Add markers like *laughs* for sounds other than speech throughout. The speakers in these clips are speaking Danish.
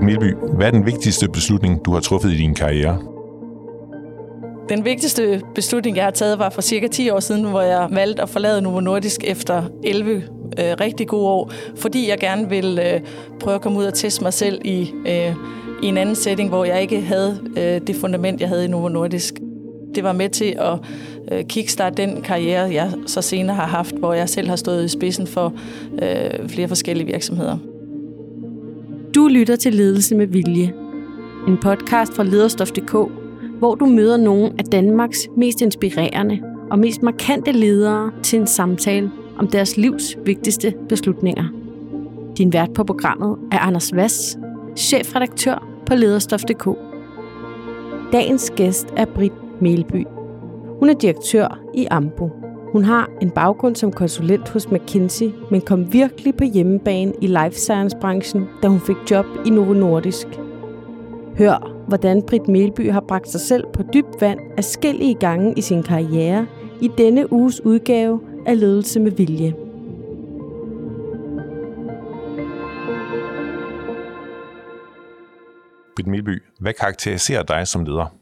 Britt Milby, hvad er den vigtigste beslutning, du har truffet i din karriere? Den vigtigste beslutning, jeg har taget, var for cirka 10 år siden, hvor jeg valgte at forlade Novo Nordisk efter 11 øh, rigtig gode år, fordi jeg gerne ville øh, prøve at komme ud og teste mig selv i, øh, i en anden setting, hvor jeg ikke havde øh, det fundament, jeg havde i Novo Nordisk. Det var med til at øh, kickstarte den karriere, jeg så senere har haft, hvor jeg selv har stået i spidsen for øh, flere forskellige virksomheder. Du lytter til Ledelse med Vilje, en podcast fra lederstof.dk, hvor du møder nogle af Danmarks mest inspirerende og mest markante ledere til en samtale om deres livs vigtigste beslutninger. Din vært på programmet er Anders Vass, chefredaktør på lederstof.dk. Dagens gæst er Britt Melby. Hun er direktør i Ambo. Hun har en baggrund som konsulent hos McKinsey, men kom virkelig på hjemmebane i life science-branchen, da hun fik job i Novo Nordisk. Hør, hvordan Britt Melby har bragt sig selv på dybt vand afskillige gange i sin karriere i denne uges udgave af Ledelse med Vilje. Britt Melby, hvad karakteriserer dig som leder?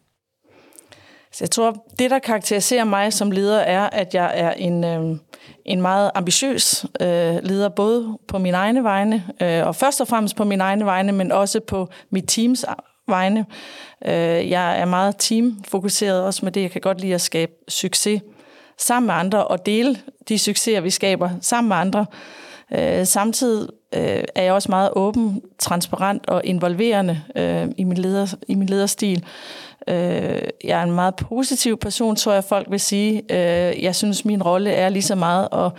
Så jeg tror, det, der karakteriserer mig som leder, er, at jeg er en, øh, en meget ambitiøs øh, leder, både på mine egne vegne, øh, og først og fremmest på mine egne vegne, men også på mit teams vegne. Øh, jeg er meget teamfokuseret, også med det, jeg kan godt lide at skabe succes sammen med andre, og dele de succeser, vi skaber sammen med andre. Øh, samtidig øh, er jeg også meget åben, transparent og involverende øh, i, min leder, i min lederstil. Øh, jeg er en meget positiv person, tror jeg folk vil sige. Øh, jeg synes, min rolle er lige så meget at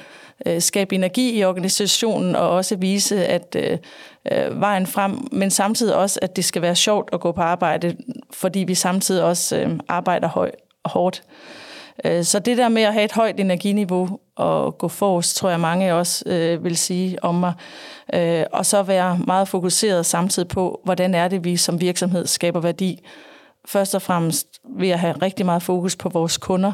øh, skabe energi i organisationen og også vise, at øh, øh, vejen frem, men samtidig også, at det skal være sjovt at gå på arbejde, fordi vi samtidig også øh, arbejder høj, hårdt. Øh, Øh, så det der med at have et højt energiniveau og gå forrest, tror jeg mange også øh, vil sige om mig. Øh, og så være meget fokuseret samtidig på, hvordan er det, vi som virksomhed skaber værdi først og fremmest ved at have rigtig meget fokus på vores kunder,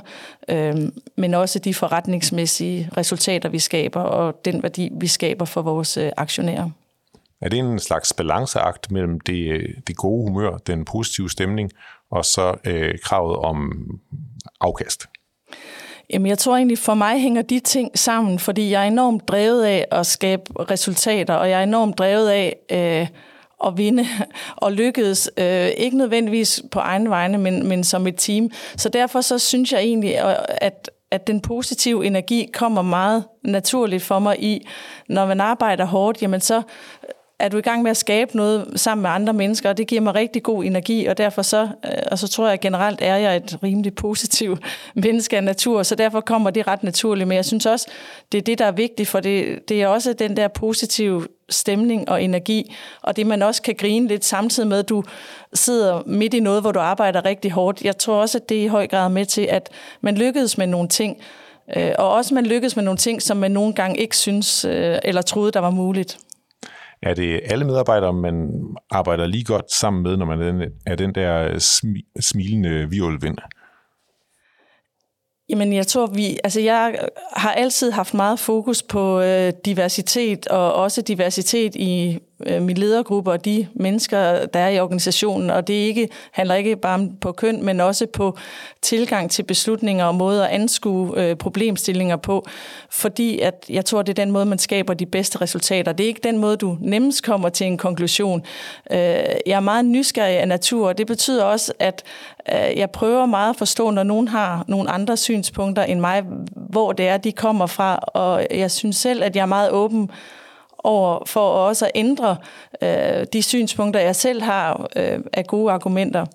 øh, men også de forretningsmæssige resultater, vi skaber, og den værdi, vi skaber for vores øh, aktionærer. Er det en slags balanceakt mellem det, øh, det gode humør, den positive stemning, og så øh, kravet om afkast? Jamen, jeg tror egentlig, for mig hænger de ting sammen, fordi jeg er enormt drevet af at skabe resultater, og jeg er enormt drevet af øh, at vinde *laughs* og lykkedes. Øh, ikke nødvendigvis på egen vegne, men, men som et team. Så derfor så synes jeg egentlig, øh, at, at den positive energi kommer meget naturligt for mig i, når man arbejder hårdt, jamen så er du i gang med at skabe noget sammen med andre mennesker, og det giver mig rigtig god energi, og derfor så, øh, og så tror jeg generelt, er jeg et rimelig positiv *laughs* menneske af natur, så derfor kommer det ret naturligt. Men jeg synes også, det er det, der er vigtigt, for det, det er også den der positive stemning og energi, og det man også kan grine lidt samtidig med, at du sidder midt i noget, hvor du arbejder rigtig hårdt. Jeg tror også, at det er i høj grad med til, at man lykkedes med nogle ting, øh, og også man lykkedes med nogle ting, som man nogle gange ikke synes øh, eller troede, der var muligt. Er det alle medarbejdere, man arbejder lige godt sammen med, når man er den, er den der øh, smilende virvelvind? Jamen, jeg tror, vi, altså jeg har altid haft meget fokus på øh, diversitet, og også diversitet i Øh, min ledergruppe og de mennesker, der er i organisationen. Og det ikke, handler ikke bare på køn, men også på tilgang til beslutninger og måder at anskue øh, problemstillinger på. Fordi at jeg tror, det er den måde, man skaber de bedste resultater. Det er ikke den måde, du nemmest kommer til en konklusion. Øh, jeg er meget nysgerrig af natur, og det betyder også, at øh, jeg prøver meget at forstå, når nogen har nogle andre synspunkter end mig, hvor det er, de kommer fra. Og jeg synes selv, at jeg er meget åben over for også at ændre øh, de synspunkter, jeg selv har øh, af gode argumenter.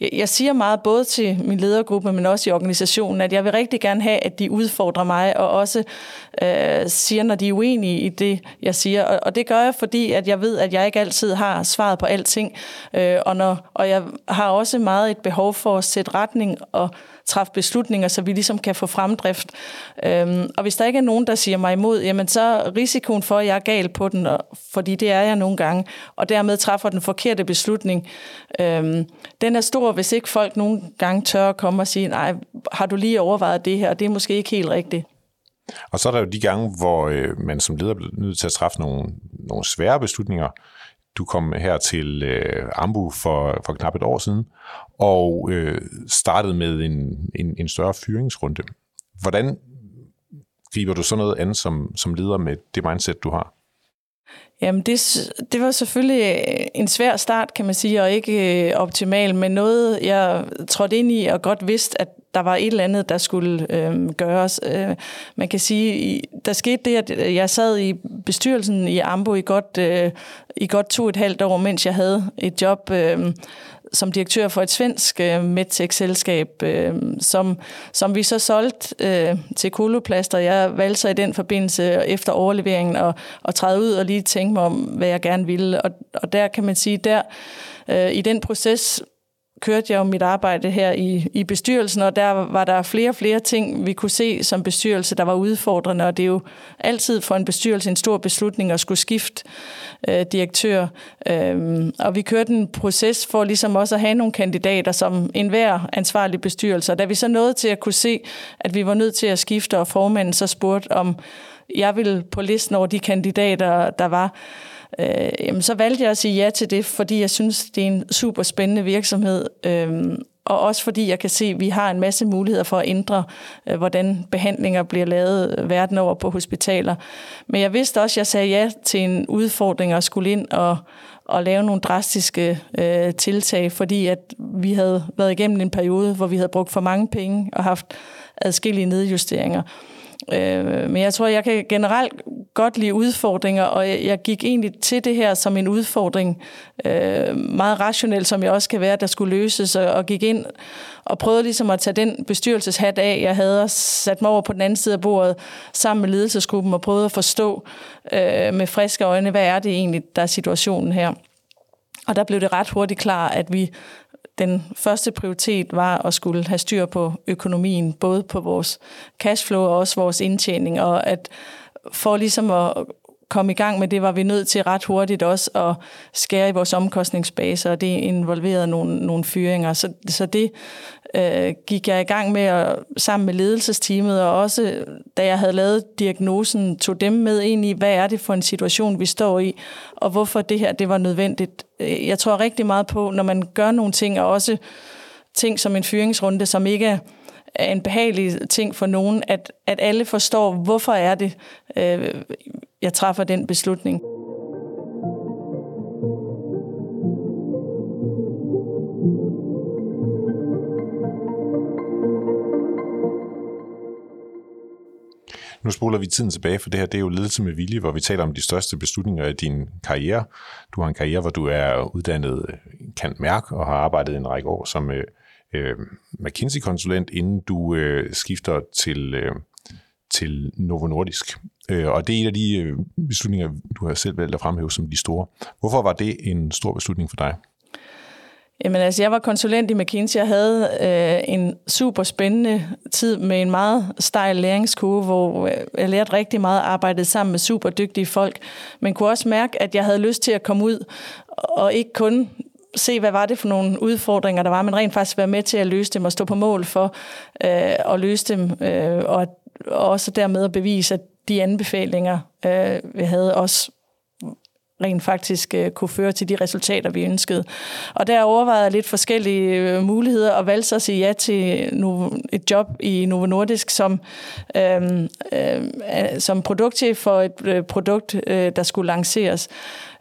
Jeg, jeg siger meget både til min ledergruppe, men også i organisationen, at jeg vil rigtig gerne have, at de udfordrer mig, og også øh, siger, når de er uenige i det, jeg siger. Og, og det gør jeg, fordi at jeg ved, at jeg ikke altid har svaret på alting, øh, og, når, og jeg har også meget et behov for at sætte retning og træffe beslutninger, så vi ligesom kan få fremdrift. Øhm, og hvis der ikke er nogen, der siger mig imod, jamen så er risikoen for, at jeg er gal på den, fordi det er jeg nogle gange, og dermed træffer den forkerte beslutning, øhm, den er stor, hvis ikke folk nogle gange tør at komme og sige, nej, har du lige overvejet det her, og det er måske ikke helt rigtigt. Og så er der jo de gange, hvor øh, man som leder bliver nødt til at træffe nogle, nogle svære beslutninger. Du kom her til øh, Ambu for, for knap et år siden, og øh, startede med en, en, en større fyringsrunde. Hvordan griber du så noget andet som, som leder med det mindset, du har? Jamen, det, det var selvfølgelig en svær start, kan man sige, og ikke øh, optimal, men noget, jeg trådte ind i og godt vidste, at der var et eller andet, der skulle øh, gøres. Øh, man kan sige, der skete det, at øh, jeg sad i bestyrelsen i Ambo i godt, øh, i godt to et halvt år, mens jeg havde et job øh, som direktør for et svensk øh, medtech-selskab, øh, som, som vi så solgte øh, til Koloplaster. Jeg valgte så i den forbindelse efter overleveringen at, at træde ud og lige tænke mig om, hvad jeg gerne ville. Og, og der kan man sige, der øh, i den proces kørte jeg jo mit arbejde her i, i bestyrelsen, og der var der flere og flere ting, vi kunne se som bestyrelse, der var udfordrende, og det er jo altid for en bestyrelse en stor beslutning at skulle skifte øh, direktør. Øhm, og vi kørte en proces for ligesom også at have nogle kandidater som enhver ansvarlig bestyrelse, og da vi så nåede til at kunne se, at vi var nødt til at skifte, og formanden så spurgte, om jeg ville på listen over de kandidater, der var, øh, jamen, så valgte jeg at sige ja til det, fordi jeg synes, det er en super spændende virksomhed. Øh, og også fordi jeg kan se, at vi har en masse muligheder for at ændre, øh, hvordan behandlinger bliver lavet øh, verden over på hospitaler. Men jeg vidste også, at jeg sagde ja til en udfordring at skulle ind og, og lave nogle drastiske øh, tiltag, fordi at vi havde været igennem en periode, hvor vi havde brugt for mange penge og haft adskillige nedjusteringer. Øh, men jeg tror, jeg kan generelt godt lide udfordringer, og jeg, jeg gik egentlig til det her som en udfordring, øh, meget rationelt, som jeg også kan være, der skulle løses, og, og gik ind og prøvede ligesom at tage den bestyrelseshat af, jeg havde, og sat mig over på den anden side af bordet sammen med ledelsesgruppen og prøvede at forstå øh, med friske øjne, hvad er det egentlig, der er situationen her. Og der blev det ret hurtigt klar, at vi den første prioritet var at skulle have styr på økonomien, både på vores cashflow og også vores indtjening, og at for ligesom at komme i gang med det, var vi nødt til ret hurtigt også at skære i vores omkostningsbase, og det involverede nogle, nogle fyringer. Så, så det øh, gik jeg i gang med at, sammen med ledelsesteamet, og også da jeg havde lavet diagnosen, tog dem med ind i, hvad er det for en situation, vi står i, og hvorfor det her det var nødvendigt. Jeg tror rigtig meget på, når man gør nogle ting, og også ting som en fyringsrunde, som ikke er er en behagelig ting for nogen, at, at alle forstår, hvorfor er det, øh, jeg træffer den beslutning. Nu spoler vi tiden tilbage, for det her det er jo ledelse med vilje, hvor vi taler om de største beslutninger i din karriere. Du har en karriere, hvor du er uddannet øh, Kant Mærk og har arbejdet en række år som øh, øh, McKinsey-konsulent, inden du øh, skifter til, øh, til Novo Nordisk. Øh, og det er en af de øh, beslutninger, du har selv valgt at fremhæve som de store. Hvorfor var det en stor beslutning for dig? Jamen altså, jeg var konsulent i McKinsey. og havde øh, en super spændende tid med en meget stejl læringskurve, hvor øh, jeg lærte rigtig meget, arbejdet sammen med super dygtige folk, men kunne også mærke, at jeg havde lyst til at komme ud og ikke kun se, hvad var det for nogle udfordringer, der var, men rent faktisk være med til at løse dem og stå på mål for øh, at løse dem, øh, og, og også dermed at bevise, at de anbefalinger, øh, vi havde, også rent faktisk øh, kunne føre til de resultater, vi ønskede. Og der overvejede jeg lidt forskellige øh, muligheder, og valgte så at sige ja til nu, et job i Novo Nordisk som, øh, øh, som produktchef for et øh, produkt, øh, der skulle lanceres.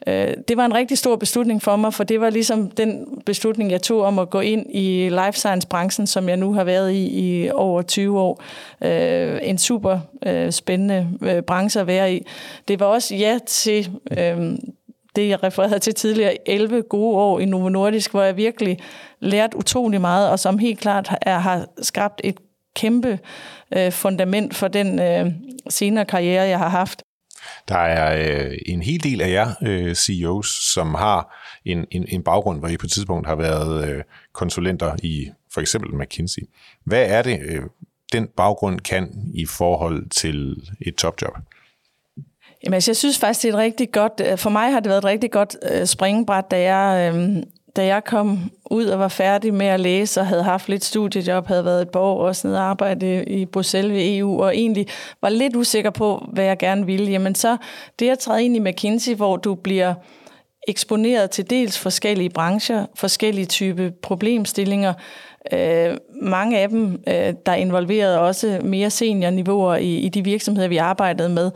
Øh, det var en rigtig stor beslutning for mig, for det var ligesom den beslutning, jeg tog om at gå ind i life science-branchen, som jeg nu har været i i over 20 år. Øh, en super øh, spændende øh, branche at være i. Det var også ja til øh, det, jeg refererede til tidligere, 11 gode år i Novo Nordisk, hvor jeg virkelig lærte utrolig meget, og som helt klart er, har skabt et kæmpe øh, fundament for den øh, senere karriere, jeg har haft. Der er øh, en hel del af jer øh, CEOs, som har en, en, en baggrund, hvor I på et tidspunkt har været øh, konsulenter i for eksempel McKinsey. Hvad er det, øh, den baggrund kan i forhold til et topjob? Jamen, altså, jeg synes faktisk, det er et rigtig godt... Øh, for mig har det været et rigtig godt øh, springbræt, da jeg, øh, da jeg kom ud og var færdig med at læse og havde haft lidt studiejob, havde været et par år og sådan noget arbejde i Bruxelles ved EU, og egentlig var lidt usikker på, hvad jeg gerne ville, jamen så det at træde ind i McKinsey, hvor du bliver eksponeret til dels forskellige brancher, forskellige type problemstillinger. Øh, mange af dem, øh, der involverede også mere seniorniveauer i, i de virksomheder, vi arbejdede med.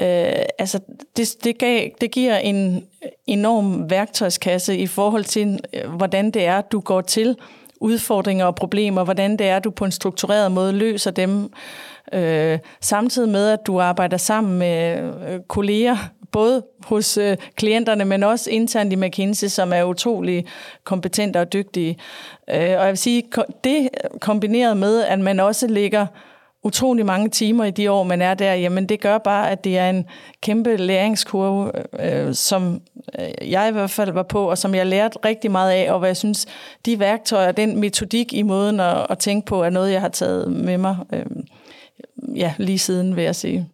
Øh, altså, det, det, gav, det giver en enorm værktøjskasse i forhold til, øh, hvordan det er, du går til udfordringer og problemer, hvordan det er, du på en struktureret måde løser dem, øh, samtidig med, at du arbejder sammen med øh, kolleger, både hos øh, klienterne, men også internt i McKinsey, som er utrolig kompetente og dygtige. Øh, og jeg vil sige, det kombineret med, at man også ligger utrolig mange timer i de år, man er der, jamen det gør bare, at det er en kæmpe læringskurve, øh, øh som øh, jeg i hvert fald var på, og som jeg lærte rigtig meget af, og hvad jeg synes, de værktøjer, den metodik i måden at, at tænke på, er noget, jeg har taget med mig øh, ja, lige siden, vil jeg sige.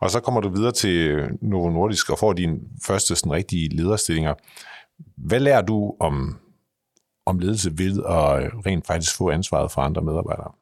Og så kommer du videre til Novo Nordisk og får dine første sådan rigtige lederstillinger. Hvad lærer du om, om ledelse ved at rent faktisk få ansvaret for andre medarbejdere?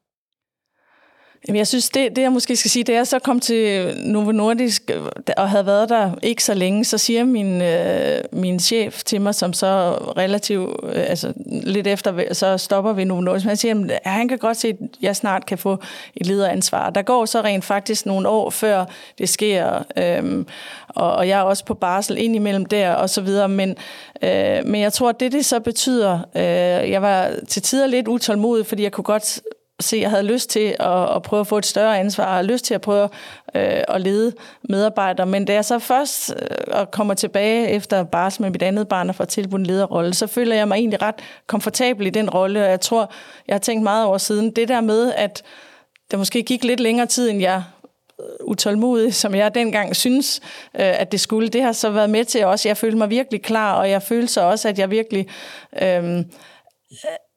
Jamen, jeg synes, det, det jeg måske skal sige, det er så kom til Novo Nordisk øh, og havde været der ikke så længe, så siger min, øh, min chef til mig, som så relativt, øh, altså lidt efter, så stopper vi Novo Nordisk, han siger, at han kan godt se, at jeg snart kan få et lederansvar. Der går så rent faktisk nogle år, før det sker, øh, og, og jeg er også på barsel indimellem der, og så videre, men, øh, men jeg tror, at det, det så betyder, øh, jeg var til tider lidt utålmodig, fordi jeg kunne godt se, at jeg havde lyst til at, at prøve at få et større ansvar, og lyst til at prøve øh, at lede medarbejdere. Men da jeg så først øh, kommer tilbage efter barsel med mit andet barn og får tilbudt en lederrolle, så føler jeg mig egentlig ret komfortabel i den rolle, og jeg tror, jeg har tænkt meget over siden. Det der med, at det måske gik lidt længere tid, end jeg øh, utålmodig, som jeg dengang synes, øh, at det skulle. Det har så været med til også. Jeg følte mig virkelig klar, og jeg følte så også, at jeg virkelig øh,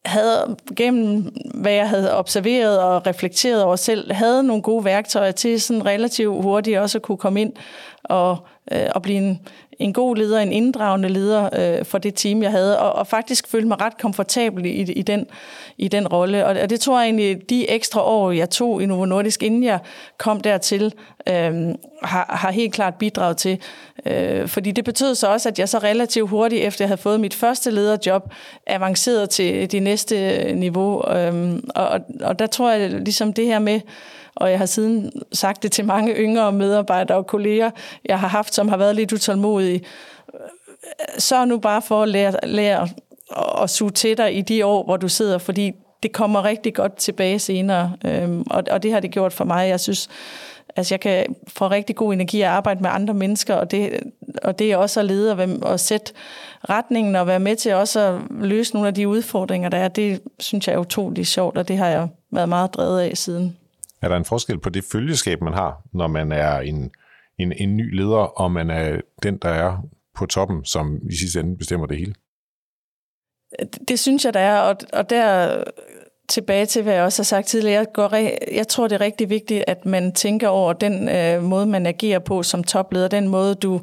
havde gennem, hvad jeg havde observeret og reflekteret over selv, havde nogle gode værktøjer til sådan relativt hurtigt også at kunne komme ind og, øh, og blive en, en god leder, en inddragende leder øh, for det team, jeg havde, og, og faktisk følte mig ret komfortabel i, i, den, i den rolle. Og, og det tror jeg egentlig, de ekstra år, jeg tog i Novo Nordisk, inden jeg kom dertil, øh, har, har helt klart bidraget til. Øh, fordi det betød så også, at jeg så relativt hurtigt, efter jeg havde fået mit første lederjob, avancerede til det næste niveau. Øh, og, og der tror jeg ligesom det her med, og jeg har siden sagt det til mange yngre medarbejdere og kolleger, jeg har haft, som har været lidt utålmodige. Så nu bare for at lære, lære at suge til dig i de år, hvor du sidder, fordi det kommer rigtig godt tilbage senere, øhm, og, og det har det gjort for mig. Jeg synes, altså jeg kan få rigtig god energi at arbejde med andre mennesker, og det, og det er også at lede og, og sætte retningen og være med til også at løse nogle af de udfordringer, der er. Det synes jeg er utroligt sjovt, og det har jeg været meget drevet af siden. Er der en forskel på det følgeskab, man har, når man er en, en, en ny leder, og man er den, der er på toppen, som i sidste ende bestemmer det hele? Det synes jeg, der er, og, og der tilbage til, hvad jeg også har sagt tidligere, jeg, går, jeg tror, det er rigtig vigtigt, at man tænker over den øh, måde, man agerer på som topleder, den måde, du øh,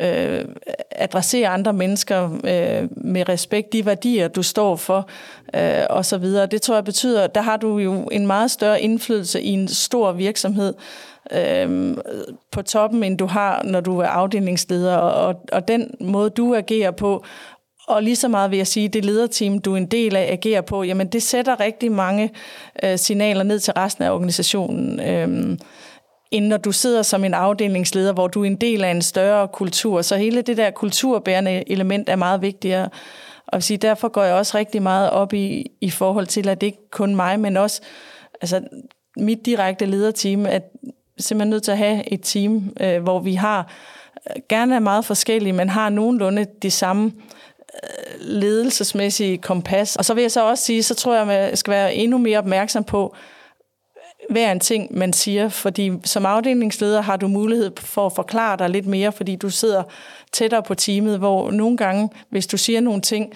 Øh, adressere andre mennesker øh, med respekt, de værdier, du står for, øh, og så videre. Det tror jeg betyder, der har du jo en meget større indflydelse i en stor virksomhed øh, på toppen, end du har, når du er afdelingsleder, og, og den måde, du agerer på, og lige så meget vil jeg sige, det lederteam, du er en del af, agerer på, jamen det sætter rigtig mange øh, signaler ned til resten af organisationen. Øh, end når du sidder som en afdelingsleder, hvor du er en del af en større kultur. Så hele det der kulturbærende element er meget vigtigere. Og sige, derfor går jeg også rigtig meget op i, i forhold til, at det ikke kun mig, men også altså, mit direkte lederteam, at simpelthen nødt til at have et team, øh, hvor vi har øh, gerne er meget forskellige, men har nogenlunde de samme øh, ledelsesmæssige kompas. Og så vil jeg så også sige, så tror jeg, at jeg skal være endnu mere opmærksom på, hver en ting, man siger, fordi som afdelingsleder har du mulighed for at forklare dig lidt mere, fordi du sidder tættere på teamet, hvor nogle gange, hvis du siger nogle ting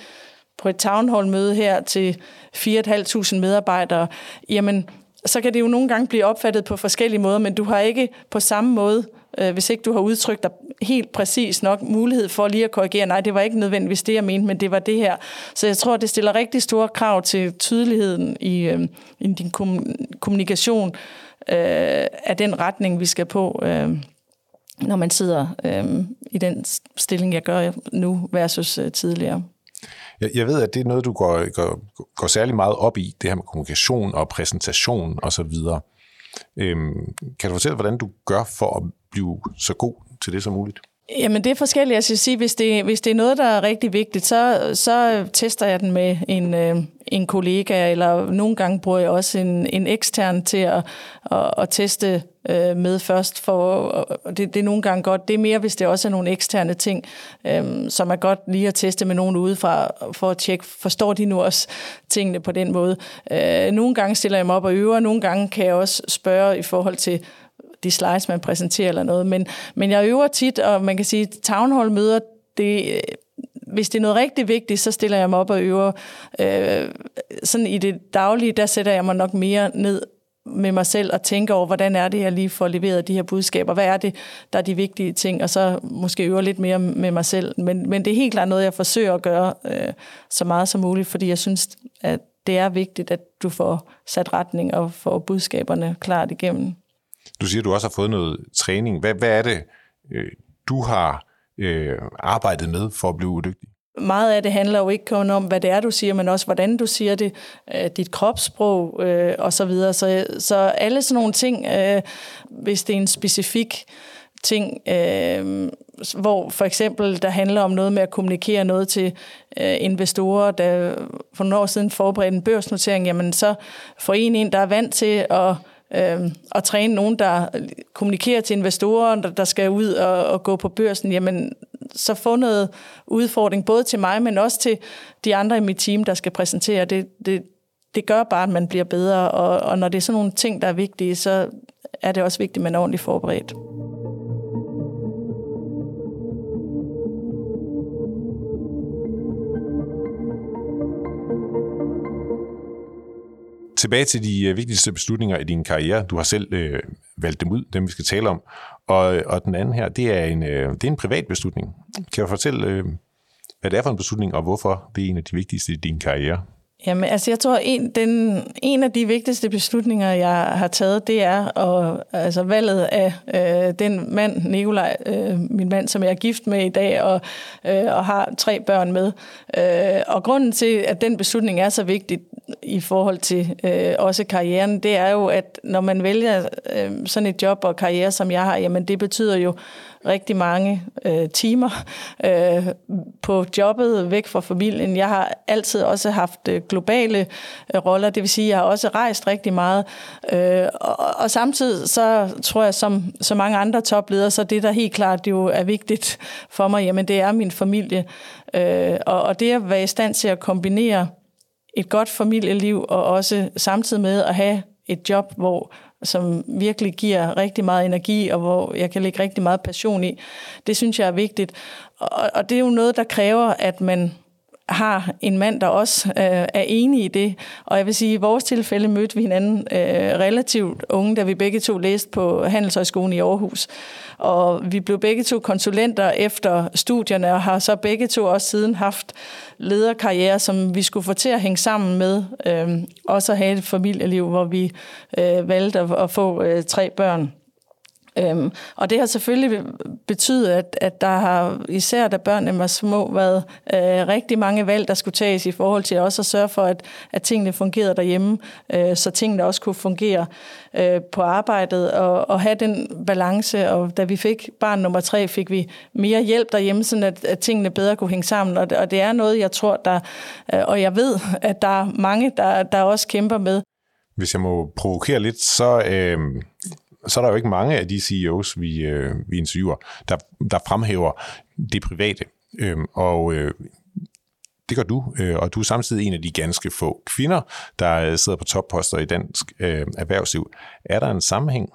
på et townhall-møde her til 4.500 medarbejdere, jamen, så kan det jo nogle gange blive opfattet på forskellige måder, men du har ikke på samme måde øh, hvis ikke du har udtrykt dig helt præcis nok, mulighed for lige at korrigere, nej, det var ikke nødvendigvis det, jeg mente, men det var det her. Så jeg tror, det stiller rigtig store krav til tydeligheden i, øh, i din kommunikation øh, af den retning, vi skal på. Øh, når man sidder øh, i den stilling, jeg gør nu versus øh, tidligere. Jeg, jeg ved, at det er noget, du går, går, går særlig meget op i, det her med kommunikation og præsentation osv. Øhm, kan du fortælle, hvordan du gør for at blive så god til det som muligt? Jamen det er forskelligt. Altså, jeg skal sige, hvis det, hvis det er noget, der er rigtig vigtigt, så, så tester jeg den med en, øh, en kollega, eller nogle gange bruger jeg også en, en ekstern til at, at, at teste øh, med først. For, det, det er nogle gange godt. Det er mere, hvis det også er nogle eksterne ting, øh, som er godt lige at teste med nogen udefra, for at tjekke, forstår de nu også tingene på den måde. Øh, nogle gange stiller jeg mig op og øver, nogle gange kan jeg også spørge i forhold til, de slides, man præsenterer eller noget. Men, men jeg øver tit, og man kan sige, town hall møder, det, øh, hvis det er noget rigtig vigtigt, så stiller jeg mig op og øver. Øh, sådan i det daglige, der sætter jeg mig nok mere ned med mig selv og tænker over, hvordan er det, jeg lige får leveret de her budskaber? Hvad er det, der er de vigtige ting? Og så måske øve lidt mere med mig selv. Men, men det er helt klart noget, jeg forsøger at gøre øh, så meget som muligt, fordi jeg synes, at det er vigtigt, at du får sat retning og får budskaberne klart igennem. Du siger, du også har fået noget træning. Hvad, hvad er det, øh, du har øh, arbejdet med for at blive dygtig? Meget af det handler jo ikke kun om, hvad det er, du siger, men også, hvordan du siger det, øh, dit kropssprog øh, og så videre. Så, så alle sådan nogle ting, øh, hvis det er en specifik ting, øh, hvor for eksempel der handler om noget med at kommunikere noget til øh, investorer, der for nogle år siden forberedte en børsnotering, jamen så får en ind, der er vant til at øh, at træne nogen, der kommunikerer til investorer, der, der skal ud og, og gå på børsen, jamen så få noget udfordring både til mig, men også til de andre i mit team, der skal præsentere. Det, det, det gør bare, at man bliver bedre, og, og når det er sådan nogle ting, der er vigtige, så er det også vigtigt, at man er ordentligt forberedt. Tilbage til de øh, vigtigste beslutninger i din karriere. Du har selv øh, valgt dem ud, dem vi skal tale om. Og, øh, og den anden her, det er en, øh, det er en privat beslutning. Kan du fortælle, øh, hvad det er for en beslutning, og hvorfor det er en af de vigtigste i din karriere? Jamen, altså jeg tror, en, den, en af de vigtigste beslutninger, jeg har taget, det er at, altså valget af øh, den mand, Nikolaj, øh, min mand, som jeg er gift med i dag, og, øh, og har tre børn med. Øh, og grunden til, at den beslutning er så vigtig i forhold til øh, også karrieren, det er jo, at når man vælger øh, sådan et job og karriere, som jeg har, jamen det betyder jo rigtig mange øh, timer *laughs* øh, på jobbet væk fra familien. Jeg har altid også haft øh, globale øh, roller, det vil sige, at jeg har også rejst rigtig meget. Øh, og, og samtidig så tror jeg, som så mange andre topledere, så det, der helt klart jo er vigtigt for mig, jamen det er min familie. Øh, og, og det at være i stand til at kombinere et godt familieliv, og også samtidig med at have et job, hvor som virkelig giver rigtig meget energi, og hvor jeg kan lægge rigtig meget passion i. Det synes jeg er vigtigt. Og, og det er jo noget, der kræver, at man har en mand, der også øh, er enig i det. Og jeg vil sige, at i vores tilfælde mødte vi hinanden øh, relativt unge, da vi begge to læste på Handelshøjskolen i Aarhus. Og vi blev begge to konsulenter efter studierne, og har så begge to også siden haft lederkarriere, som vi skulle få til at hænge sammen med. Øh, også at have et familieliv, hvor vi øh, valgte at, at få øh, tre børn. Øhm, og det har selvfølgelig betydet, at, at der har, især da børnene var små, været øh, rigtig mange valg, der skulle tages i forhold til også at sørge for, at, at tingene fungerede derhjemme, øh, så tingene også kunne fungere øh, på arbejdet og, og have den balance. Og da vi fik barn nummer tre, fik vi mere hjælp derhjemme, så at, at tingene bedre kunne hænge sammen. Og, og det er noget, jeg tror, der, øh, og jeg ved, at der er mange, der, der også kæmper med. Hvis jeg må provokere lidt, så... Øh så er der jo ikke mange af de CEOs, vi, øh, vi interviewer, der, der fremhæver det private. Øhm, og øh, det gør du, øh, og du er samtidig en af de ganske få kvinder, der øh, sidder på topposter i dansk øh, erhvervsliv. Er der en sammenhæng?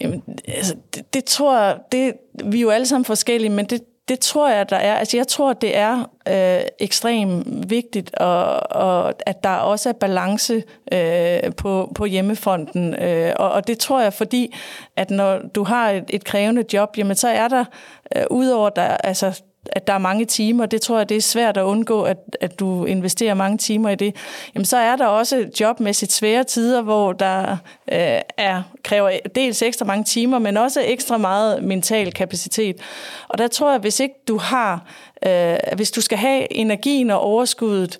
Jamen, altså, det, det tror jeg, det, vi er jo alle sammen forskellige, men det, det tror jeg, der er. Altså, jeg tror, det er øh, ekstremt vigtigt, og, og at der også er balance øh, på, på hjemmefonden. Øh, og, og det tror jeg, fordi at når du har et, et krævende job, jamen så er der, øh, udover der, altså at der er mange timer. Det tror jeg, det er svært at undgå, at, at du investerer mange timer i det. Jamen, så er der også jobmæssigt svære tider, hvor der øh, er, kræver dels ekstra mange timer, men også ekstra meget mental kapacitet. Og der tror jeg, hvis ikke du har, øh, hvis du skal have energien og overskuddet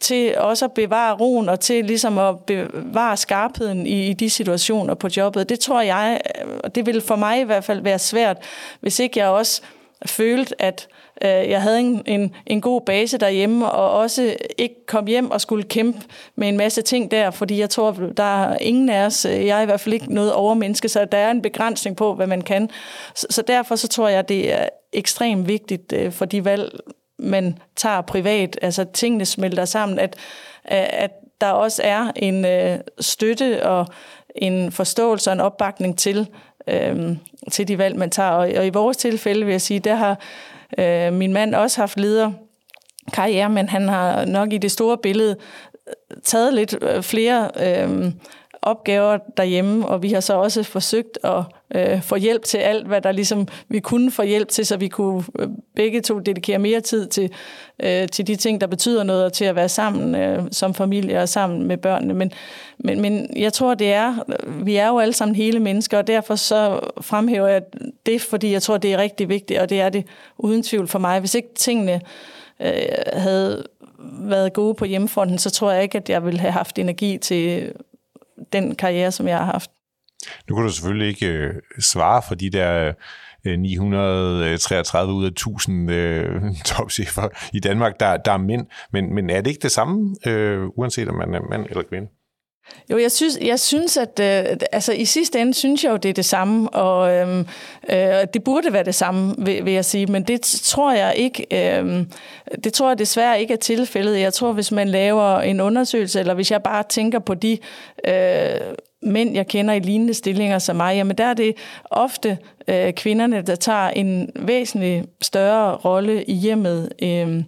til også at bevare roen og til ligesom at bevare skarpheden i, i de situationer på jobbet, det tror jeg, øh, og det vil for mig i hvert fald være svært, hvis ikke jeg også følte, at øh, Øh, jeg havde en, en, en god base derhjemme, og også ikke kom hjem og skulle kæmpe med en masse ting der, fordi jeg tror, der er ingen af os, øh, jeg er i hvert fald ikke noget overmenneske, så der er en begrænsning på, hvad man kan. Så, så derfor så tror jeg, det er ekstremt vigtigt øh, for de valg, man tager privat, altså tingene smelter sammen, at, at der også er en øh, støtte og en forståelse og en opbakning til, øh, til de valg, man tager. Og, og i vores tilfælde vil jeg sige, der har øh, min mand også haft leder karriere, men han har nok i det store billede øh, taget lidt øh, flere øh, opgaver derhjemme, og vi har så også forsøgt at øh, få hjælp til alt, hvad der ligesom vi kunne få hjælp til, så vi kunne øh, begge to dedikere mere tid til, øh, til de ting, der betyder noget, og til at være sammen øh, som familie og sammen med børnene. Men, men, men jeg tror, det er, vi er jo alle sammen hele mennesker, og derfor så fremhæver jeg det, fordi jeg tror, det er rigtig vigtigt, og det er det uden tvivl for mig. Hvis ikke tingene øh, havde været gode på hjemmefronten, så tror jeg ikke, at jeg ville have haft energi til den karriere, som jeg har haft. Nu kan du selvfølgelig ikke øh, svare for de der øh, 933 øh, ud af 1000 øh, *laughs* topchefer i Danmark, der, der er mænd. Men, men er det ikke det samme, øh, uanset om man er mand eller kvinde? Jo, jeg synes, jeg synes at øh, altså, i sidste ende synes jeg jo, det er det samme, og øh, øh, det burde være det samme, vil, vil jeg sige, men det tror jeg ikke, øh, det tror jeg desværre ikke er tilfældet. Jeg tror, hvis man laver en undersøgelse, eller hvis jeg bare tænker på de øh, mænd, jeg kender i lignende stillinger som mig, jamen der er det ofte øh, kvinderne, der tager en væsentlig større rolle i hjemmet, øh,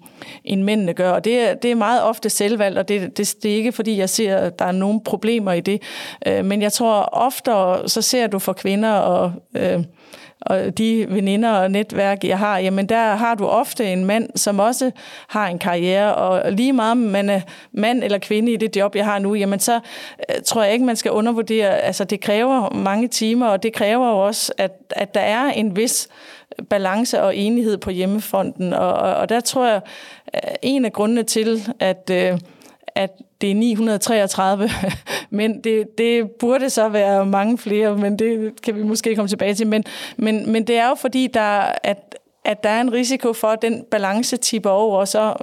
end mændene gør. Og det er, det er meget ofte selvvalgt, og det, det, det er ikke, fordi jeg ser, at der er nogen problemer i det. Øh, men jeg tror ofte, så ser du for kvinder og... Øh, og de veninder og netværk, jeg har, jamen der har du ofte en mand, som også har en karriere, og lige meget om man er mand eller kvinde i det job, jeg har nu, jamen så øh, tror jeg ikke, man skal undervurdere, altså det kræver mange timer, og det kræver jo også, at, at der er en vis balance og enighed på hjemmefronten, og, og, og der tror jeg, øh, en af grundene til, at øh, at det er 933, *laughs* men det, det burde så være mange flere, men det kan vi måske komme tilbage til. Men, men, men det er jo fordi, der, at, at der er en risiko for, at den balance tipper over, og så,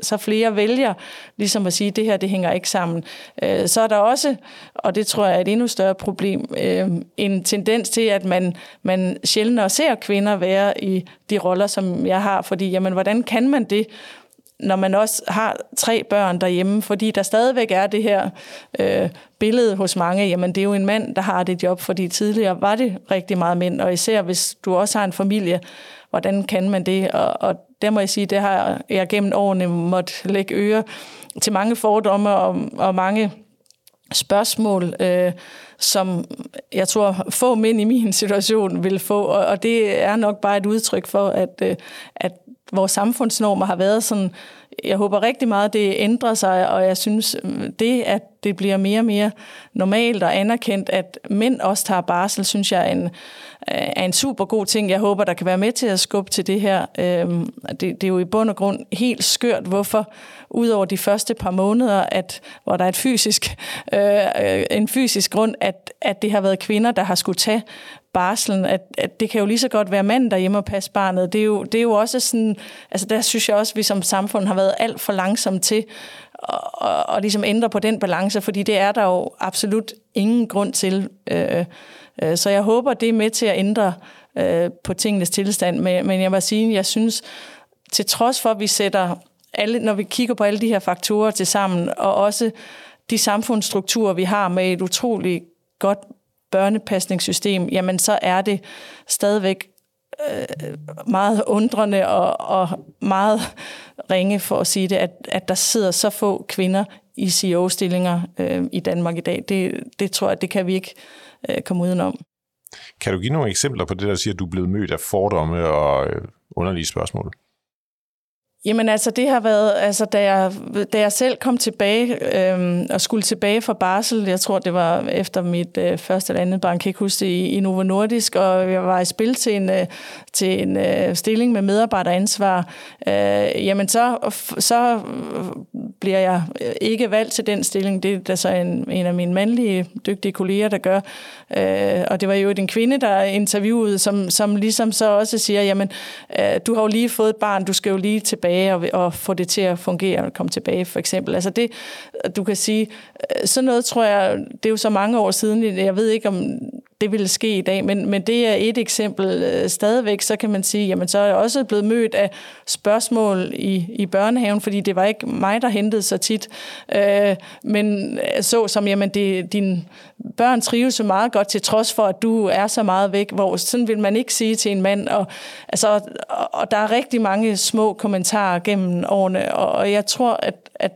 så flere vælger ligesom at sige, at det her det hænger ikke sammen. Øh, så er der også, og det tror jeg er et endnu større problem, øh, en tendens til, at man, man sjældnere ser kvinder være i de roller, som jeg har, fordi jamen, hvordan kan man det? Når man også har tre børn derhjemme, fordi der stadigvæk er det her øh, billede hos mange, jamen det er jo en mand, der har det job, fordi tidligere var det rigtig meget mænd, og især hvis du også har en familie, hvordan kan man det? Og, og der må jeg sige, det har jeg gennem årene måtte lægge øre til mange fordomme og, og mange spørgsmål, øh, som jeg tror få mænd i min situation vil få, og, og det er nok bare et udtryk for, at, øh, at vores samfundsnormer har været sådan, jeg håber rigtig meget, det ændrer sig, og jeg synes, det, at det bliver mere og mere normalt og anerkendt, at mænd også tager barsel, synes jeg er en, øh, er en super god ting. Jeg håber, der kan være med til at skubbe til det her. Øhm, det, det er jo i bund og grund helt skørt, hvorfor udover de første par måneder, at, hvor der er et fysisk, øh, øh en fysisk grund, at, at det har været kvinder, der har skulle tage barslen, at, at det kan jo lige så godt være manden, der hjemme og passe barnet. Det er, jo, det er jo også sådan, altså der synes jeg også, at vi som samfund har været alt for langsomme til at, og, og ligesom ændre på den balance, fordi det er der jo absolut ingen grund til. Øh, øh, så jeg håber, det er med til at ændre øh, på tingenes tilstand. Men, men jeg må sige, jeg synes, til trods for, at vi sætter alle, når vi kigger på alle de her faktorer til sammen, og også de samfundsstrukturer, vi har med et utroligt godt børnepasningssystem, jamen så er det stadigvæk øh, meget undrende og, og meget ringe, for at sige det, at, at der sidder så få kvinder i CEO-stillinger øh, i Danmark i dag. Det, det tror jeg, det kan vi ikke øh, komme udenom. Kan du give nogle eksempler på det, der siger, at du er blevet mødt af fordomme og øh, underlige spørgsmål? Jamen altså, det har været, altså da jeg, da jeg selv kom tilbage øhm, og skulle tilbage fra barsel, jeg tror det var efter mit øh, første eller andet barn, kan ikke huske det, i, i Novo Nordisk, og jeg var i spil til en, øh, til en øh, stilling med medarbejderansvar, øh, jamen så, så bliver jeg ikke valgt til den stilling. Det er der så en, en af mine mandlige, dygtige kolleger, der gør. Øh, og det var jo en kvinde, der interviewede, som, som ligesom så også siger, jamen, øh, du har jo lige fået et barn, du skal jo lige tilbage og, og få det til at fungere og komme tilbage, for eksempel. Altså det, du kan sige, øh, sådan noget tror jeg, det er jo så mange år siden, jeg ved ikke om det ville ske i dag, men, men det er et eksempel. Øh, stadigvæk, så kan man sige, jamen så er jeg også blevet mødt af spørgsmål i, i børnehaven, fordi det var ikke mig, der hentede så tit. Øh, men øh, så som, jamen det, din børn trives så meget godt, til trods for, at du er så meget væk, hvor sådan vil man ikke sige til en mand. Og, altså, og, og der er rigtig mange små kommentarer gennem årene, og, og jeg tror, at, at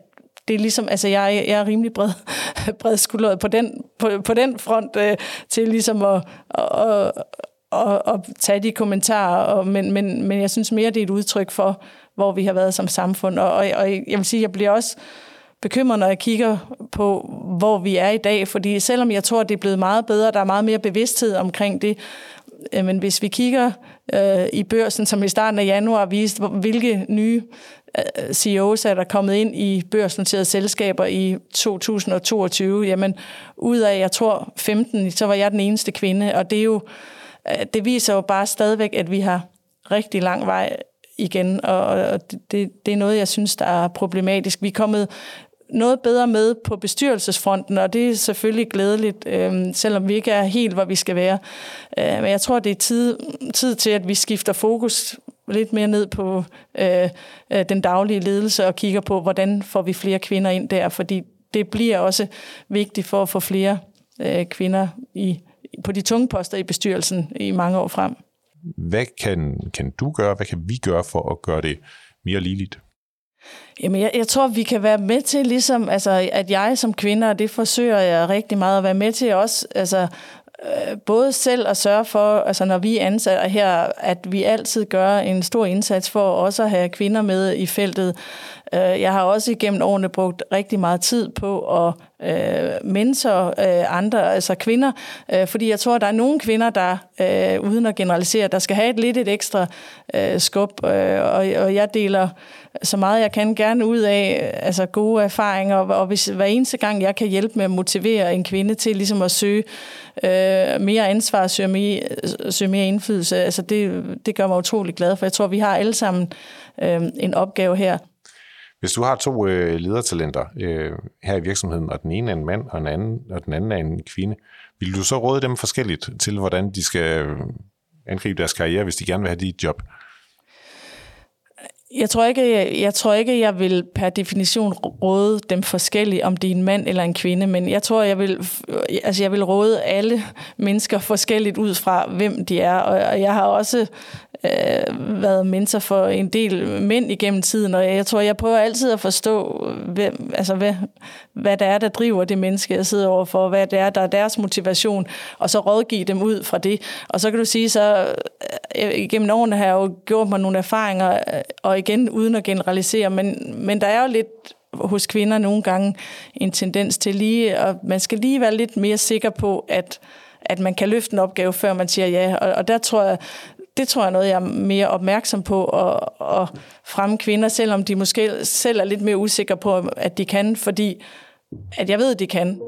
det er ligesom, altså jeg, jeg er rimelig bred, *laughs* bred skuldret på den, på, på den front øh, til ligesom at, at, at, at tage de kommentarer, og, men, men, men jeg synes mere, det er et udtryk for, hvor vi har været som samfund. Og, og, og jeg vil sige, jeg bliver også bekymret, når jeg kigger på, hvor vi er i dag, fordi selvom jeg tror, det er blevet meget bedre, der er meget mere bevidsthed omkring det, men hvis vi kigger øh, i børsen, som i starten af januar viste, hvilke nye Øh, CEOs er der kommet ind i børsnoterede selskaber i 2022. Jamen, ud af, jeg tror, 15, så var jeg den eneste kvinde, og det er jo, øh, det viser jo bare stadigvæk, at vi har rigtig lang vej igen, og det, det er noget, jeg synes, der er problematisk. Vi er kommet noget bedre med på bestyrelsesfronten, og det er selvfølgelig glædeligt, øh, selvom vi ikke er helt, hvor vi skal være. Øh, men jeg tror, det er tid, tid til, at vi skifter fokus lidt mere ned på øh, øh, den daglige ledelse og kigger på, hvordan får vi flere kvinder ind der, fordi det bliver også vigtigt for at få flere øh, kvinder i, på de tunge poster i bestyrelsen i mange år frem. Hvad kan, kan du gøre, hvad kan vi gøre for at gøre det mere ligeligt? Jamen, jeg, jeg tror, vi kan være med til, ligesom, altså, at jeg som kvinde, og det forsøger jeg rigtig meget at være med til også, altså, øh, både selv at sørge for, altså når vi er ansatte her, at vi altid gør en stor indsats for også at have kvinder med i feltet. Øh, jeg har også igennem årene brugt rigtig meget tid på at øh, mentor øh, andre, altså kvinder, øh, fordi jeg tror, at der er nogle kvinder, der, øh, uden at generalisere, der skal have et lidt et ekstra øh, skub, øh, og, og jeg deler så meget jeg kan gerne ud af øh, altså gode erfaringer, og hvis hver eneste gang jeg kan hjælpe med at motivere en kvinde til ligesom at søge øh, mere ansvar, søge mere, søge mere indflydelse, altså det, det gør mig utrolig glad, for jeg tror, vi har alle sammen øh, en opgave her. Hvis du har to øh, ledertalenter øh, her i virksomheden, og den ene er en mand, og den anden, og den anden er en kvinde, vil du så råde dem forskelligt til, hvordan de skal øh, angribe deres karriere, hvis de gerne vil have dit job? Jeg tror, ikke, jeg, jeg tror ikke, jeg vil per definition råde dem forskelligt, om det er en mand eller en kvinde, men jeg tror, jeg vil, altså jeg vil råde alle mennesker forskelligt ud fra, hvem de er. Og jeg har også øh, været mentor for en del mænd igennem tiden, og jeg tror, jeg prøver altid at forstå, hvem, altså hvad, hvad det er, der driver det menneske, jeg sidder overfor, hvad det er, der er deres motivation, og så rådgive dem ud fra det. Og så kan du sige, så øh, gennem årene har jeg jo gjort mig nogle erfaringer, øh, og igen uden at generalisere, men, men der er jo lidt hos kvinder nogle gange en tendens til lige, og man skal lige være lidt mere sikker på, at at man kan løfte en opgave, før man siger ja. Og, og der tror jeg, det tror jeg er noget, jeg er mere opmærksom på, at, at fremme kvinder, selvom de måske selv er lidt mere usikre på, at de kan, fordi at jeg ved, at de kan.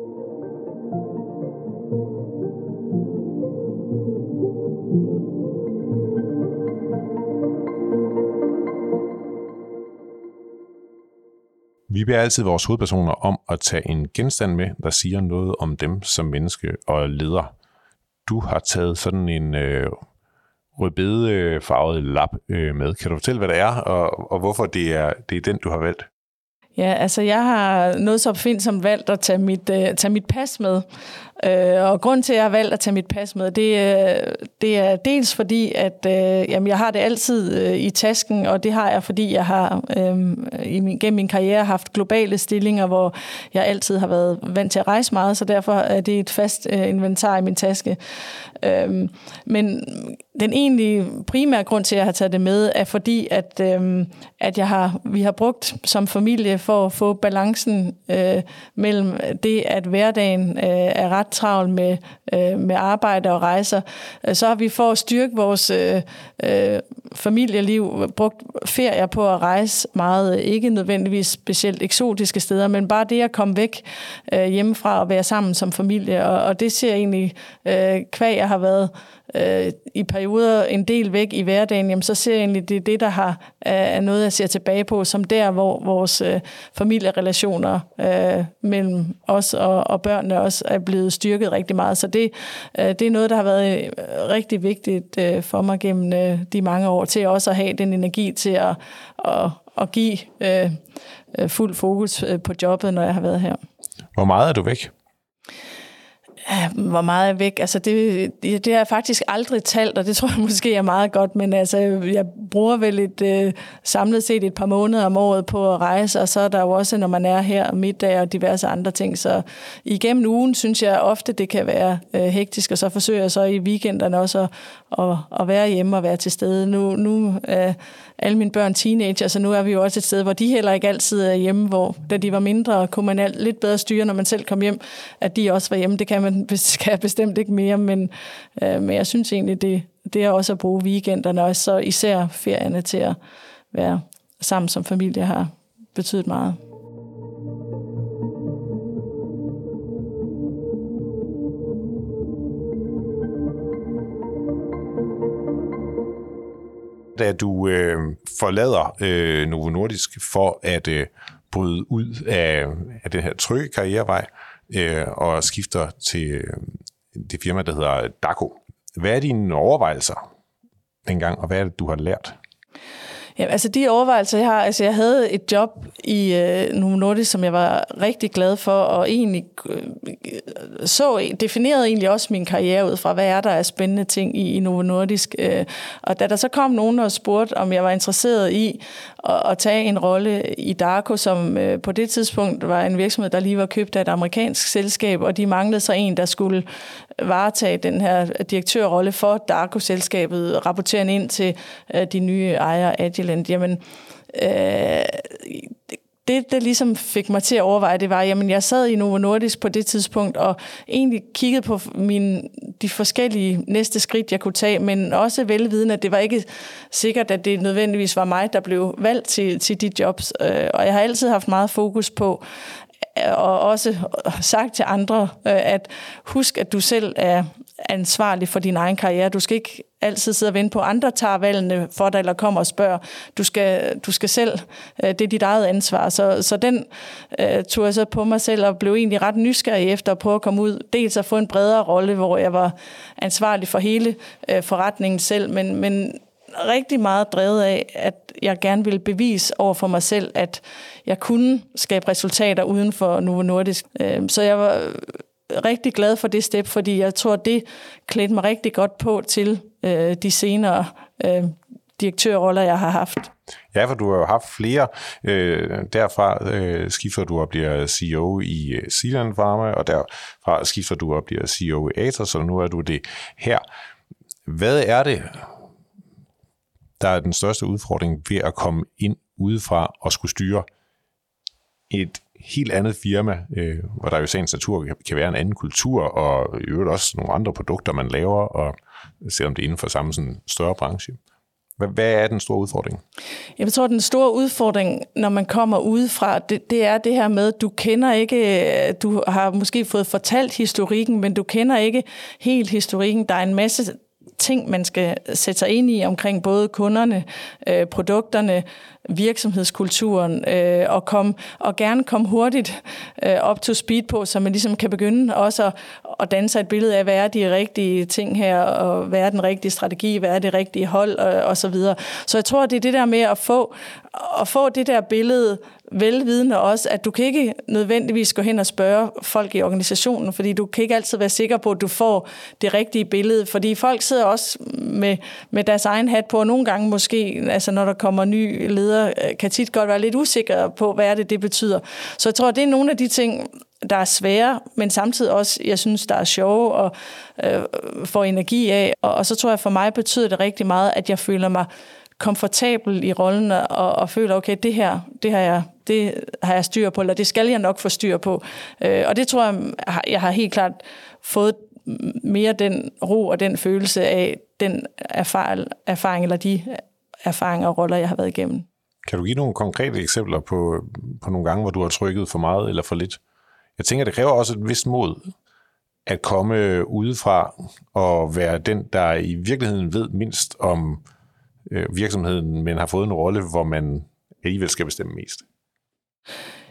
Vi beder altid vores hovedpersoner om at tage en genstand med, der siger noget om dem som menneske og leder. Du har taget sådan en øh, rødbedefarvet lap øh, med. Kan du fortælle, hvad det er, og, og hvorfor det er, det er den, du har valgt? Ja, altså jeg har noget så opfindsomt valgt at tage mit, uh, tage mit pas med. Uh, og grund til, at jeg har valgt at tage mit pas med, det, uh, det er dels fordi, at uh, jamen, jeg har det altid uh, i tasken, og det har jeg, fordi jeg har uh, i min, gennem min karriere haft globale stillinger, hvor jeg altid har været vant til at rejse meget, så derfor er det et fast uh, inventar i min taske. Uh, men den egentlige primære grund til, at jeg har taget det med, er fordi, at, øh, at jeg har, vi har brugt som familie for at få balancen øh, mellem det, at hverdagen øh, er ret travl med, øh, med arbejde og rejser. Øh, så har vi for at styrke vores øh, øh, familieliv brugt ferier på at rejse meget, ikke nødvendigvis specielt eksotiske steder, men bare det at komme væk øh, hjemmefra og være sammen som familie. Og, og det ser egentlig, øh, kvæg jeg har været øh, i perioder en del væk i hverdagen, jamen, så ser jeg egentlig, det er det, der har, er noget, jeg ser tilbage på, som der, hvor vores øh, familierelationer øh, mellem os og, og børnene også er blevet styrket rigtig meget. Så det, øh, det er noget, der har været øh, rigtig vigtigt øh, for mig gennem øh, de mange år, til også at have den energi til at, at, at give øh, øh fuld fokus øh, på jobbet, når jeg har været her. Hvor meget er du væk? Ah, hvor meget er væk. Altså det, det, har jeg faktisk aldrig talt, og det tror jeg *laughs* måske er meget godt, men altså, jeg bruger vel et øh, samlet set et par måneder om året på at rejse, og så er der jo også, når man er her middag og diverse andre ting. Så igennem ugen synes jeg ofte, det kan være øh, hektisk, og så forsøger jeg så i weekenderne også at, at, at være hjemme og være til stede. Nu, nu øh, alle mine børn teenager, så nu er vi jo også et sted, hvor de heller ikke altid er hjemme, hvor da de var mindre, kunne man alt, lidt bedre styre, når man selv kom hjem, at de også var hjemme. Det kan man kan jeg *laughs* bestemt ikke mere, men, øh, men jeg synes egentlig, det, det er også at bruge weekenderne, og så især ferierne til at være sammen som familie har betydet meget. da du øh, forlader øh, Novo Nordisk for at øh, bryde ud af, af den her trygge karrierevej øh, Øh, og skifter til øh, det firma, der hedder DACO. Hvad er dine overvejelser dengang, og hvad er det, du har lært? Ja, altså de overvejelser, jeg har, altså jeg havde et job i øh, Novo Nordisk, som jeg var rigtig glad for, og egentlig øh, så, definerede egentlig også min karriere ud fra, hvad er der af spændende ting i, i Novo Nordisk. Øh, og da der så kom nogen og spurgte, om jeg var interesseret i at, at tage en rolle i Darko, som øh, på det tidspunkt var en virksomhed, der lige var købt af et amerikansk selskab, og de manglede så en, der skulle varetage den her direktørrolle for Darko-selskabet, rapporterende ind til øh, de nye ejere af Agilent. Jamen, øh, det, der ligesom fik mig til at overveje, det var, jamen jeg sad i Novo Nordisk på det tidspunkt, og egentlig kiggede på mine, de forskellige næste skridt, jeg kunne tage, men også velvidende, at det var ikke sikkert, at det nødvendigvis var mig, der blev valgt til, til de jobs. Øh, og jeg har altid haft meget fokus på, og også sagt til andre, øh, at husk, at du selv er ansvarlig for din egen karriere. Du skal ikke altid sidde og vente på, at andre tager valgene for dig, eller kommer og spørger. Du skal, du skal selv, øh, det er dit eget ansvar. Så, så den uh, tog jeg så på mig selv, og blev egentlig ret nysgerrig efter at prøve at komme ud. Dels at få en bredere rolle, hvor jeg var ansvarlig for hele uh, forretningen selv, men, men rigtig meget drevet af, at jeg gerne ville bevise over for mig selv, at jeg kunne skabe resultater uden for Novo Nordisk. Øhm, så jeg var rigtig glad for det step, fordi jeg tror, det klædte mig rigtig godt på til øh, de senere øh, direktørroller, jeg har haft. Ja, for du har jo haft flere. Øh, derfra øh, skifter du og bliver CEO i øh, Zealand Pharma, og derfra skifter du og bliver CEO i Atos, så nu er du det her. Hvad er det, der er den største udfordring ved at komme ind udefra og skulle styre et helt andet firma, øh, hvor der jo i sagens natur kan være en anden kultur, og i øvrigt også nogle andre produkter, man laver, og selvom det er inden for samme sådan, større branche. Hvad, hvad er den store udfordring? Jeg tror, den store udfordring, når man kommer udefra, det, det er det her med, at du kender ikke, du har måske fået fortalt historikken, men du kender ikke helt historikken. Der er en masse ting, man skal sætte sig ind i omkring både kunderne, øh, produkterne, virksomhedskulturen, øh, og, kom, og gerne komme hurtigt øh, op to speed på, så man ligesom kan begynde også at, at danse et billede af, hvad er de rigtige ting her, og hvad er den rigtige strategi, hvad er det rigtige hold, og, og så videre. Så jeg tror, det er det der med at få, at få det der billede velvidende også, at du kan ikke nødvendigvis gå hen og spørge folk i organisationen, fordi du kan ikke altid være sikker på, at du får det rigtige billede, fordi folk sidder også med, med deres egen hat på, og nogle gange måske, altså når der kommer nye ledere, øh, kan tit godt være lidt usikre på, hvad er det, det betyder. Så jeg tror, det er nogle af de ting, der er svære, men samtidig også, jeg synes, der er sjove og øh, får energi af. Og, og så tror jeg, for mig betyder det rigtig meget, at jeg føler mig komfortabel i rollen og, og føler, okay, det her, det har jeg, det har jeg styr på, eller det skal jeg nok få styr på. Øh, og det tror jeg, jeg har helt klart fået mere den ro og den følelse af den erfaring, erfaring eller de erfaringer og roller, jeg har været igennem. Kan du give nogle konkrete eksempler på, på nogle gange, hvor du har trykket for meget eller for lidt? Jeg tænker, det kræver også et vist mod at komme udefra og være den, der i virkeligheden ved mindst om øh, virksomheden, men har fået en rolle, hvor man alligevel skal bestemme mest.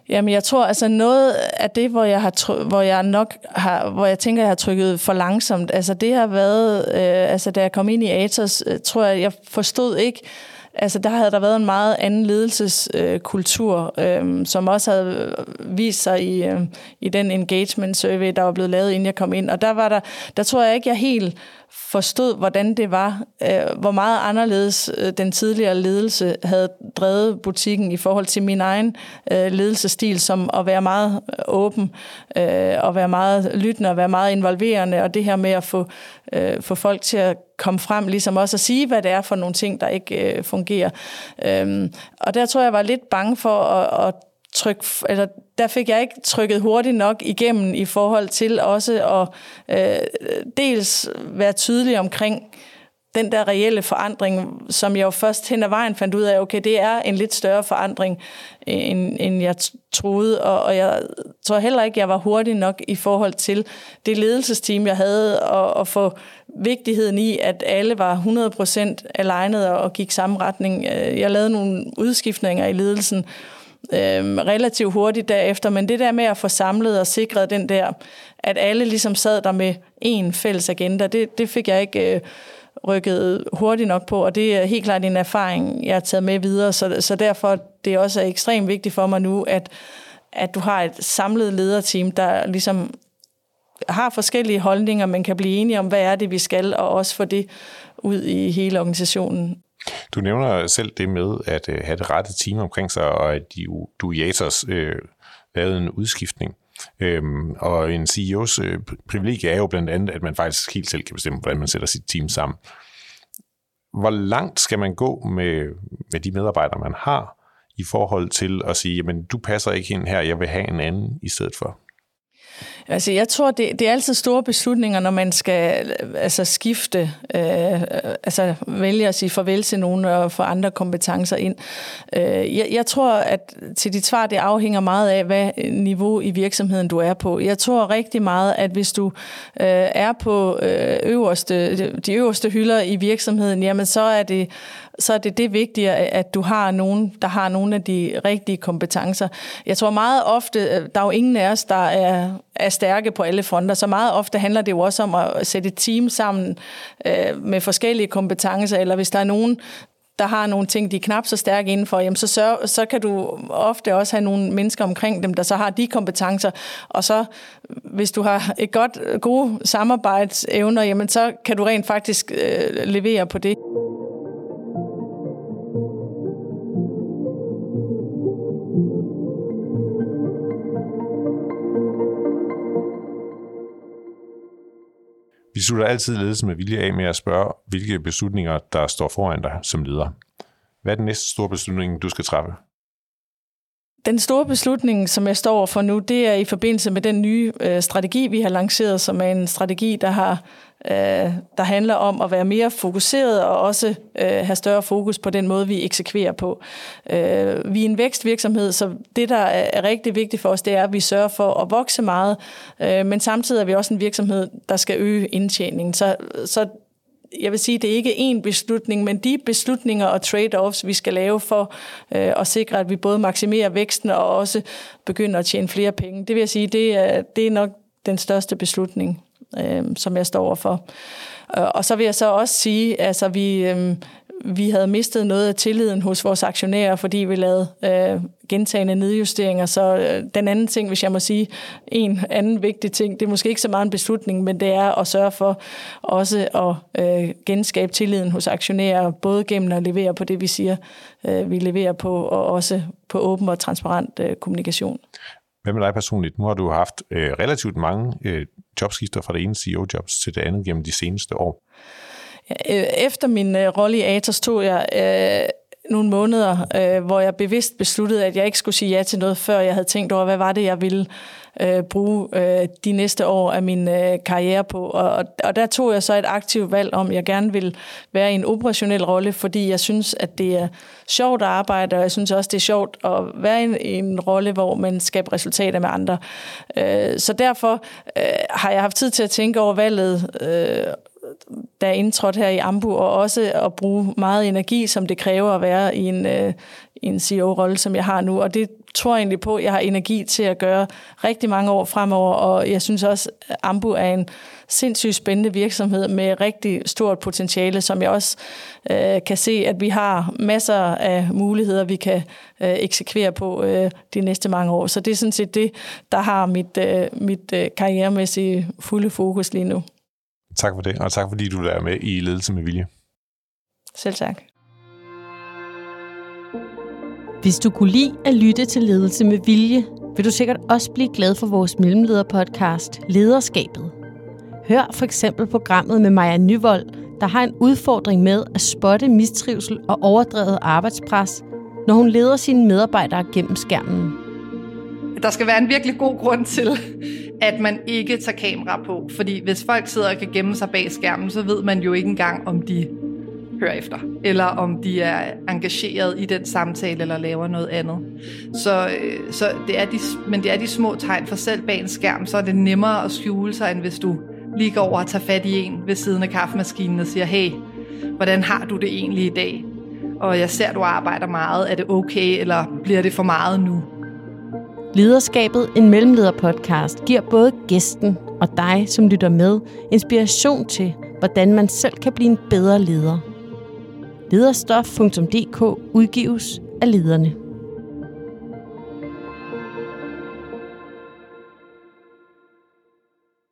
Jamen, jeg tror, altså noget af det, hvor jeg, har, hvor jeg nok har, hvor jeg tænker, jeg har trykket for langsomt, altså det har været, øh, altså da jeg kom ind i Atos, øh, tror jeg, jeg forstod ikke, Altså, der havde der været en meget anden ledelseskultur, øh, som også havde vist sig i, øh, i den engagement survey, der var blevet lavet, inden jeg kom ind. Og der var der, der tror jeg ikke, jeg helt forstod, hvordan det var, øh, hvor meget anderledes øh, den tidligere ledelse havde drevet butikken i forhold til min egen øh, ledelsestil, som at være meget øh, åben, øh, og være meget lyttende, og være meget involverende, og det her med at få, øh, få folk til at komme frem, ligesom også at sige, hvad det er for nogle ting, der ikke øh, fungerer. Øh, og der tror jeg, jeg var lidt bange for at, at tryk, eller der fik jeg ikke trykket hurtigt nok igennem i forhold til også at øh, dels være tydelig omkring den der reelle forandring, som jeg jo først hen ad vejen fandt ud af, okay, det er en lidt større forandring, øh, end, end jeg troede, og, og jeg tror heller ikke, jeg var hurtig nok i forhold til det ledelsesteam, jeg havde, og, og få vigtigheden i, at alle var 100% alignet og gik samme retning. Øh, jeg lavede nogle udskiftninger i ledelsen, øh, Øhm, relativt hurtigt derefter, men det der med at få samlet og sikret den der, at alle ligesom sad der med en fælles agenda, det, det fik jeg ikke øh, rykket hurtigt nok på, og det er helt klart en erfaring, jeg har taget med videre, så, så derfor det er også ekstremt vigtigt for mig nu, at, at du har et samlet lederteam, der ligesom har forskellige holdninger, men kan blive enige om, hvad er det, vi skal, og også få det ud i hele organisationen. Du nævner selv det med at øh, have det rette team omkring sig, og at de, du i Atos øh, lavede en udskiftning. Øhm, og en CEO's øh, privilegie er jo blandt andet, at man faktisk helt selv kan bestemme, hvordan man sætter sit team sammen. Hvor langt skal man gå med, med de medarbejdere, man har, i forhold til at sige, jamen du passer ikke ind her, jeg vil have en anden i stedet for? Altså, jeg tror, det, det er altid store beslutninger, når man skal altså, skifte, øh, altså vælge at sige farvel til nogen og få andre kompetencer ind. Øh, jeg, jeg tror, at til dit svar, det afhænger meget af, hvad niveau i virksomheden du er på. Jeg tror rigtig meget, at hvis du øh, er på øh, øverste, de øverste hylder i virksomheden, jamen så er det så er det det vigtige, at du har nogen, der har nogle af de rigtige kompetencer. Jeg tror meget ofte, øh, der er jo ingen af os, der er, er stærke på alle fronter, så meget ofte handler det jo også om at sætte et team sammen øh, med forskellige kompetencer, eller hvis der er nogen, der har nogle ting, de er knap så stærke indenfor, jamen så, så, så kan du ofte også have nogle mennesker omkring dem, der så har de kompetencer, og så hvis du har et godt, gode samarbejdsevner, jamen så kan du rent faktisk øh, levere på det. Vi slutter altid ledelsen med vilje af med at spørge, hvilke beslutninger, der står foran dig som leder. Hvad er den næste store beslutning, du skal træffe? Den store beslutning, som jeg står for nu, det er i forbindelse med den nye øh, strategi, vi har lanceret, som er en strategi, der har øh, der handler om at være mere fokuseret og også øh, have større fokus på den måde, vi eksekverer på. Øh, vi er en vækstvirksomhed, så det, der er rigtig vigtigt for os, det er, at vi sørger for at vokse meget, øh, men samtidig er vi også en virksomhed, der skal øge indtjeningen. Så, så jeg vil sige, det er ikke én beslutning, men de beslutninger og trade-offs, vi skal lave for øh, at sikre, at vi både maksimerer væksten og også begynder at tjene flere penge. Det vil jeg sige, det er, det er nok den største beslutning, øh, som jeg står overfor. Og så vil jeg så også sige, altså vi, øh, vi havde mistet noget af tilliden hos vores aktionærer, fordi vi lavede øh, gentagende nedjusteringer. Så øh, den anden ting, hvis jeg må sige, en anden vigtig ting, det er måske ikke så meget en beslutning, men det er at sørge for også at øh, genskabe tilliden hos aktionærer, både gennem at levere på det, vi siger, øh, vi leverer på, og også på åben og transparent øh, kommunikation. Hvad med dig personligt? Nu har du haft øh, relativt mange øh, jobskifter fra det ene CEO-jobs til det andet gennem de seneste år. Øh, efter min øh, rolle i Atos tog jeg øh, nogle måneder, øh, hvor jeg bevidst besluttede, at jeg ikke skulle sige ja til noget, før jeg havde tænkt over, hvad var det, jeg ville øh, bruge øh, de næste år af min øh, karriere på. Og, og der tog jeg så et aktivt valg om, at jeg gerne vil være i en operationel rolle, fordi jeg synes, at det er sjovt at arbejde, og jeg synes også, det er sjovt at være i en, i en rolle, hvor man skaber resultater med andre. Øh, så derfor øh, har jeg haft tid til at tænke over valget, øh, der er indtrådt her i Ambu, og også at bruge meget energi, som det kræver at være i en, øh, en CEO-rolle, som jeg har nu. Og det tror jeg egentlig på, at jeg har energi til at gøre rigtig mange år fremover, og jeg synes også, at Ambu er en sindssygt spændende virksomhed med rigtig stort potentiale, som jeg også øh, kan se, at vi har masser af muligheder, vi kan øh, eksekvere på øh, de næste mange år. Så det er sådan set det, der har mit, øh, mit øh, karrieremæssige fulde fokus lige nu. Tak for det, og tak fordi du er med i Ledelse med Vilje. Selv tak. Hvis du kunne lide at lytte til Ledelse med Vilje, vil du sikkert også blive glad for vores mellemlederpodcast Lederskabet. Hør for eksempel programmet med Maja Nyvold, der har en udfordring med at spotte mistrivsel og overdrevet arbejdspres, når hun leder sine medarbejdere gennem skærmen. Der skal være en virkelig god grund til, at man ikke tager kamera på. Fordi hvis folk sidder og kan gemme sig bag skærmen, så ved man jo ikke engang, om de hører efter, eller om de er engageret i den samtale, eller laver noget andet. Så, øh, så det er de, men det er de små tegn, for selv bag en skærm, så er det nemmere at skjule sig, end hvis du lige går over og tager fat i en ved siden af kaffemaskinen og siger, hey, hvordan har du det egentlig i dag? Og jeg ser, at du arbejder meget. Er det okay, eller bliver det for meget nu? Lederskabet, en mellemlederpodcast, giver både gæsten og dig, som lytter med, inspiration til, hvordan man selv kan blive en bedre leder. Lederstof.dk udgives af lederne.